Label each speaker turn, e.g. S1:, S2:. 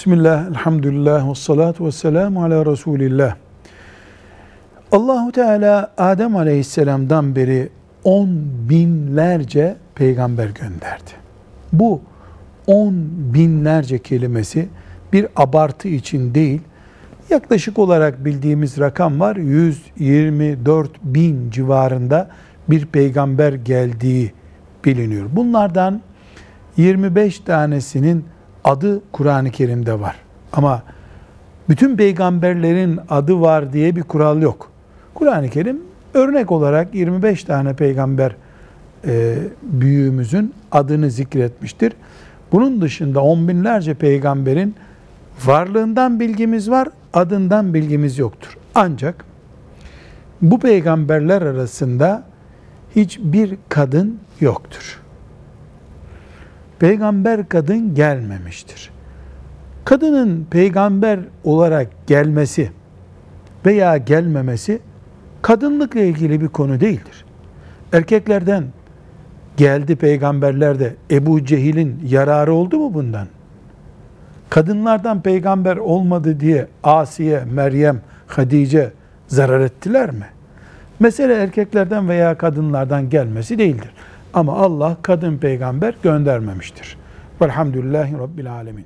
S1: Bismillah, elhamdülillah, ve salatu ve selamu ala Resulillah. Allahu Teala Adem Aleyhisselam'dan beri on binlerce peygamber gönderdi. Bu on binlerce kelimesi bir abartı için değil, yaklaşık olarak bildiğimiz rakam var, 124 bin civarında bir peygamber geldiği biliniyor. Bunlardan 25 tanesinin adı Kur'an-ı Kerim'de var. Ama bütün peygamberlerin adı var diye bir kural yok. Kur'an-ı Kerim örnek olarak 25 tane peygamber e, büyüğümüzün adını zikretmiştir. Bunun dışında on binlerce peygamberin varlığından bilgimiz var, adından bilgimiz yoktur. Ancak bu peygamberler arasında hiçbir kadın yoktur. Peygamber kadın gelmemiştir. Kadının peygamber olarak gelmesi veya gelmemesi kadınlıkla ilgili bir konu değildir. Erkeklerden geldi peygamberler de Ebu Cehil'in yararı oldu mu bundan? Kadınlardan peygamber olmadı diye Asiye, Meryem, Hadice zarar ettiler mi? Mesele erkeklerden veya kadınlardan gelmesi değildir. Ama Allah kadın peygamber göndermemiştir. Velhamdülillahi Rabbil Alemin.